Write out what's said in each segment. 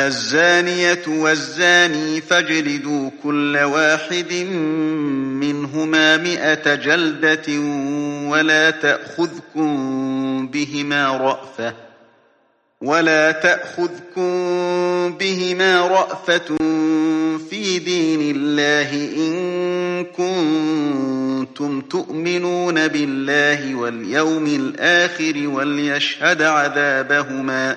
الزانية والزاني فاجلدوا كل واحد منهما مئة جلدة ولا تأخذكم بهما رأفة ولا تأخذكم بهما رأفة في دين الله إن كنتم تؤمنون بالله واليوم الآخر وليشهد عذابهما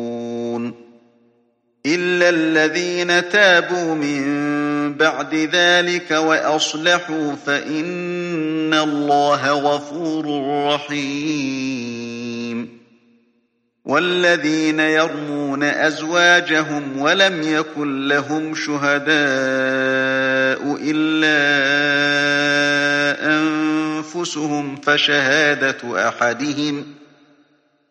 إلا الذين تابوا من بعد ذلك وأصلحوا فإن الله غفور رحيم. والذين يرمون أزواجهم ولم يكن لهم شهداء إلا أنفسهم فشهادة أحدهم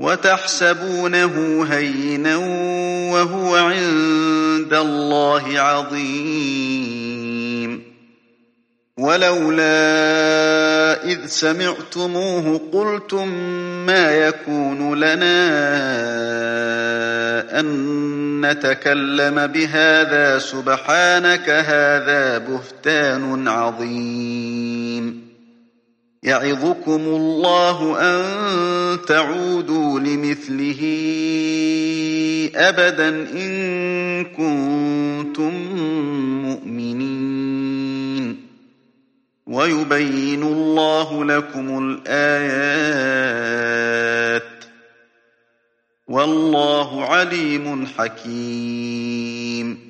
وتحسبونه هينا وهو عند الله عظيم. ولولا إذ سمعتموه قلتم ما يكون لنا أن نتكلم بهذا سبحانك هذا بهتان عظيم. يعظكم الله أن تعودوا لمثله أبدا إن كنتم مؤمنين. ويبين الله لكم الآيات. والله عليم حكيم.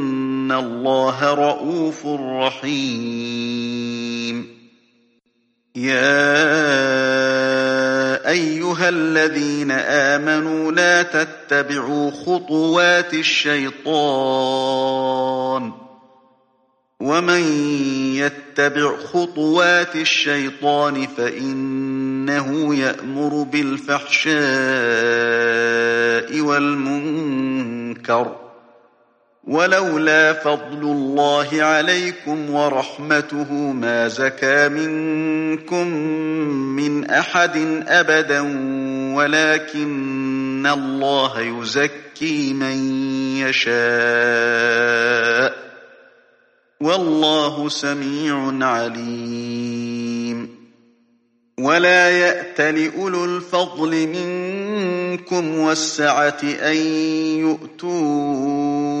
الله رءوف رحيم. يا أيها الذين آمنوا لا تتبعوا خطوات الشيطان ومن يتبع خطوات الشيطان فإنه يأمر بالفحشاء والمنكر ولولا فضل الله عليكم ورحمته ما زكى منكم من أحد أبدا ولكن الله يزكي من يشاء. والله سميع عليم. ولا يأت لأولو الفضل منكم والسعة أن يؤتوا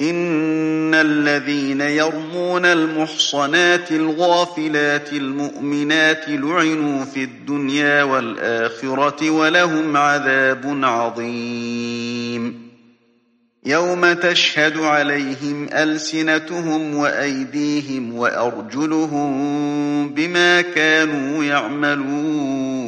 إن الذين يرمون المحصنات الغافلات المؤمنات لعنوا في الدنيا والآخرة ولهم عذاب عظيم. يوم تشهد عليهم ألسنتهم وأيديهم وأرجلهم بما كانوا يعملون.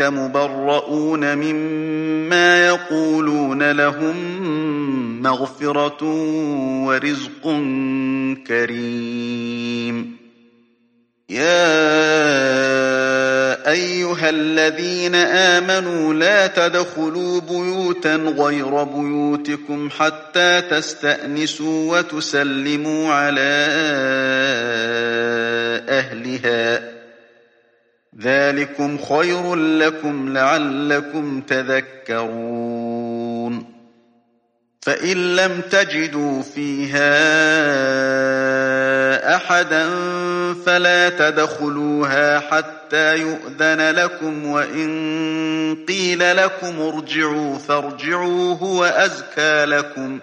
أولئك مبرؤون مما يقولون لهم مغفرة ورزق كريم. يا أيها الذين آمنوا لا تدخلوا بيوتا غير بيوتكم حتى تستأنسوا وتسلموا على أهلها. ذلكم خير لكم لعلكم تذكرون. فإن لم تجدوا فيها أحدا فلا تدخلوها حتى يؤذن لكم وإن قيل لكم ارجعوا فارجعوا هو أزكى لكم.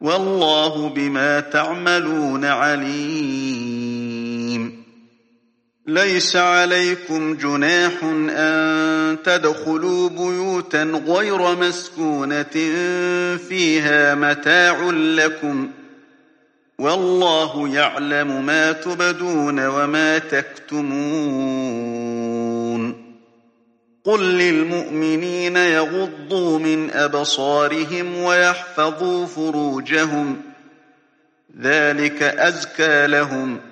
والله بما تعملون عليم. ليس عليكم جناح أن تدخلوا بيوتا غير مسكونة فيها متاع لكم والله يعلم ما تبدون وما تكتمون. قل للمؤمنين يغضوا من أبصارهم ويحفظوا فروجهم ذلك أزكى لهم.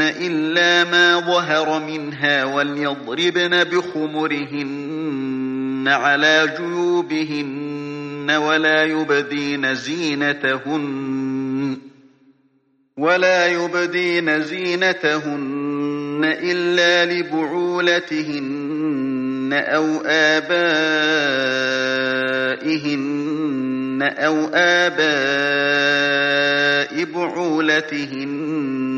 إلا ما ظهر منها وليضربن بخمرهن على جيوبهن ولا يبدين زينتهن ولا يبدين زينتهن إلا لبعولتهن أو آبائهن أو آباء بعولتهن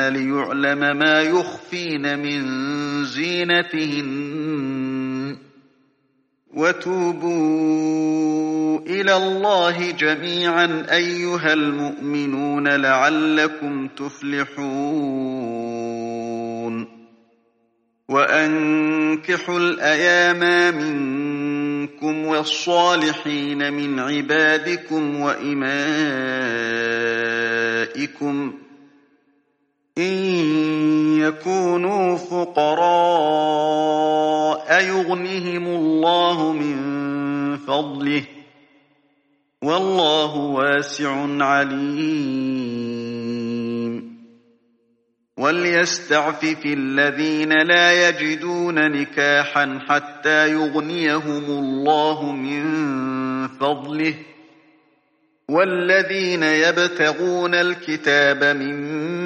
ليعلم ما يخفين من زينتهن. وتوبوا إلى الله جميعا أيها المؤمنون لعلكم تفلحون. وأنكحوا الأيام منكم والصالحين من عبادكم وإمائكم. إن يكونوا فقراء يغنهم الله من فضله والله واسع عليم. وليستعفف الذين لا يجدون نكاحا حتى يغنيهم الله من فضله. والذين يبتغون الكتاب مما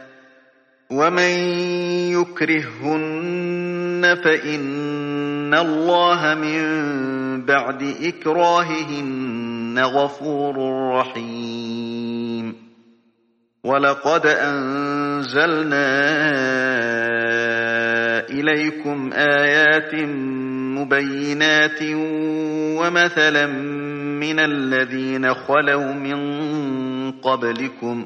ومن يكرهن فإن الله من بعد إكراههن غفور رحيم ولقد أنزلنا إليكم آيات مبينات ومثلا من الذين خلوا من قبلكم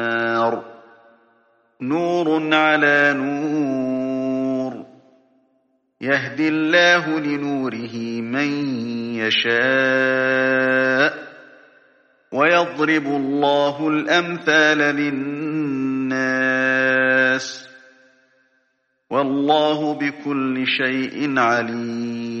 نور على نور. يهدي الله لنوره من يشاء. ويضرب الله الأمثال للناس. والله بكل شيء عليم.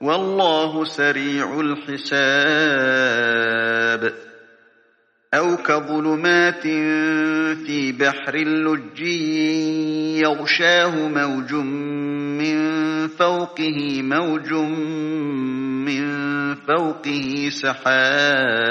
والله سريع الحساب. أو كظلمات في بحر لجي يغشاه موج من فوقه موج من فوقه سحاب.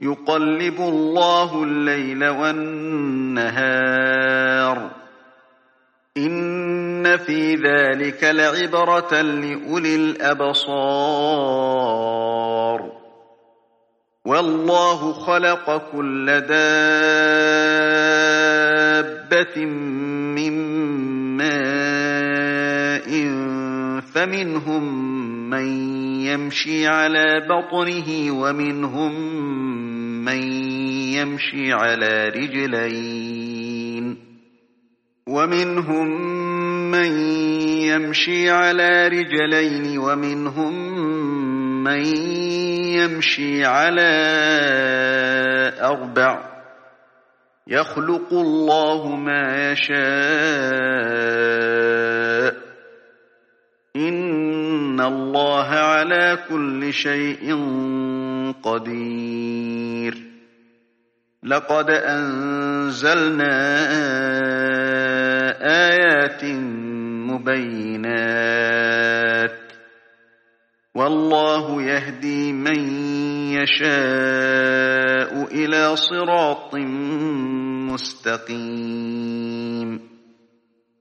يقلب الله الليل والنهار. إن في ذلك لعبرة لأولي الأبصار. والله خلق كل دابة من ماء فمنهم من يمشي على بطنه ومنهم من يمشي على رجلين ومنهم من يمشي على رجلين ومنهم من يمشي على أربع يخلق الله ما يشاء إن الله على كل شيء قدير. لقد أنزلنا آيات بينات والله يهدي من يشاء إلى صراط مستقيم.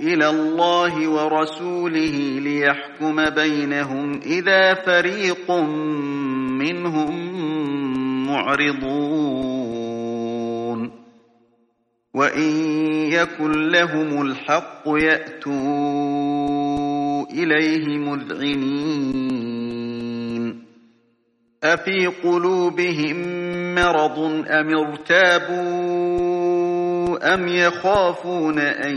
إلى الله ورسوله ليحكم بينهم إذا فريق منهم معرضون. وإن يكن لهم الحق يأتون إليه مذعنين. أفي قلوبهم مرض أم ارتابوا أم يخافون أن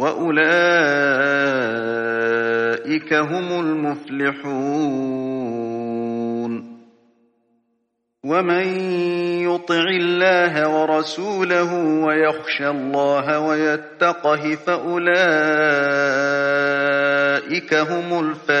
وأولئك هم المفلحون ومن يطع الله ورسوله ويخشى الله ويتقه فأولئك هم الفائزون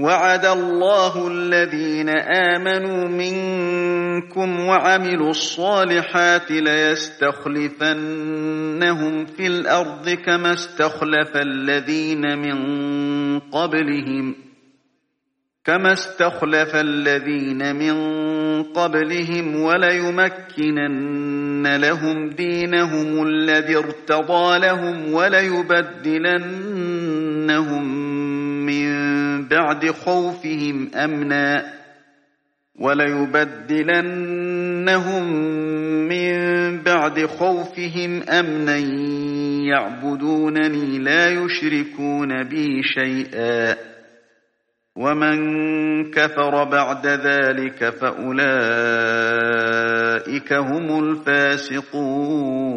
وعد الله الذين آمنوا منكم وعملوا الصالحات ليستخلفنهم في الأرض كما استخلف الذين من قبلهم كما استخلف الذين من قبلهم وليمكنن لهم دينهم الذي ارتضى لهم وليبدلنهم بعد خوفهم أمنا وليبدلنهم من بعد خوفهم أمنا يعبدونني لا يشركون بي شيئا ومن كفر بعد ذلك فأولئك هم الفاسقون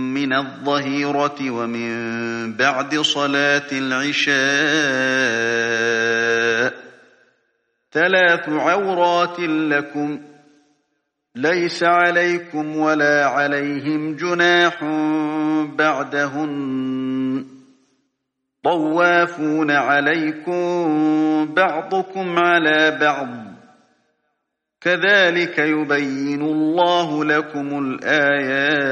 من الظهيرة ومن بعد صلاة العشاء ثلاث عورات لكم ليس عليكم ولا عليهم جناح بعدهن طوافون عليكم بعضكم على بعض كذلك يبين الله لكم الآيات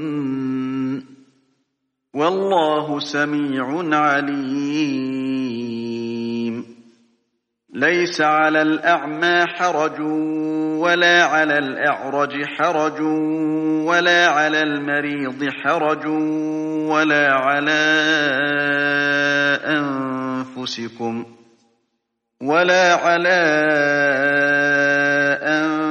والله سميع عليم. ليس على الأعمى حرج ولا على الأعرج حرج ولا على المريض حرج ولا على أنفسكم ولا على أنفسكم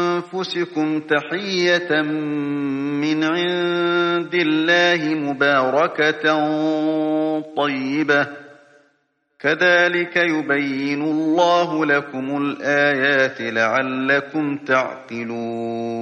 أنفسكم تحية من عند الله مباركة طيبة. كذلك يبين الله لكم الآيات لعلكم تعقلون.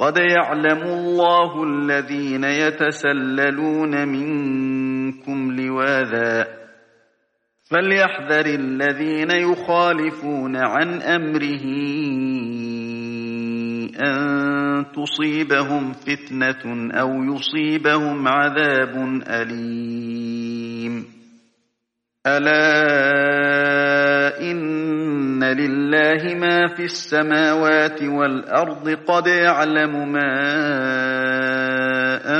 قد يعلم الله الذين يتسللون منكم لواذا فليحذر الذين يخالفون عن أمره أن تصيبهم فتنة أو يصيبهم عذاب أليم. ألا إن لله ما في السماوات والأرض قد يعلم ما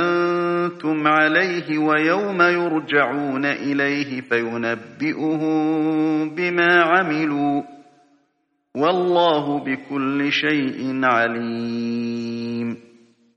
أنتم عليه ويوم يرجعون إليه فينبئهم بما عملوا والله بكل شيء عليم.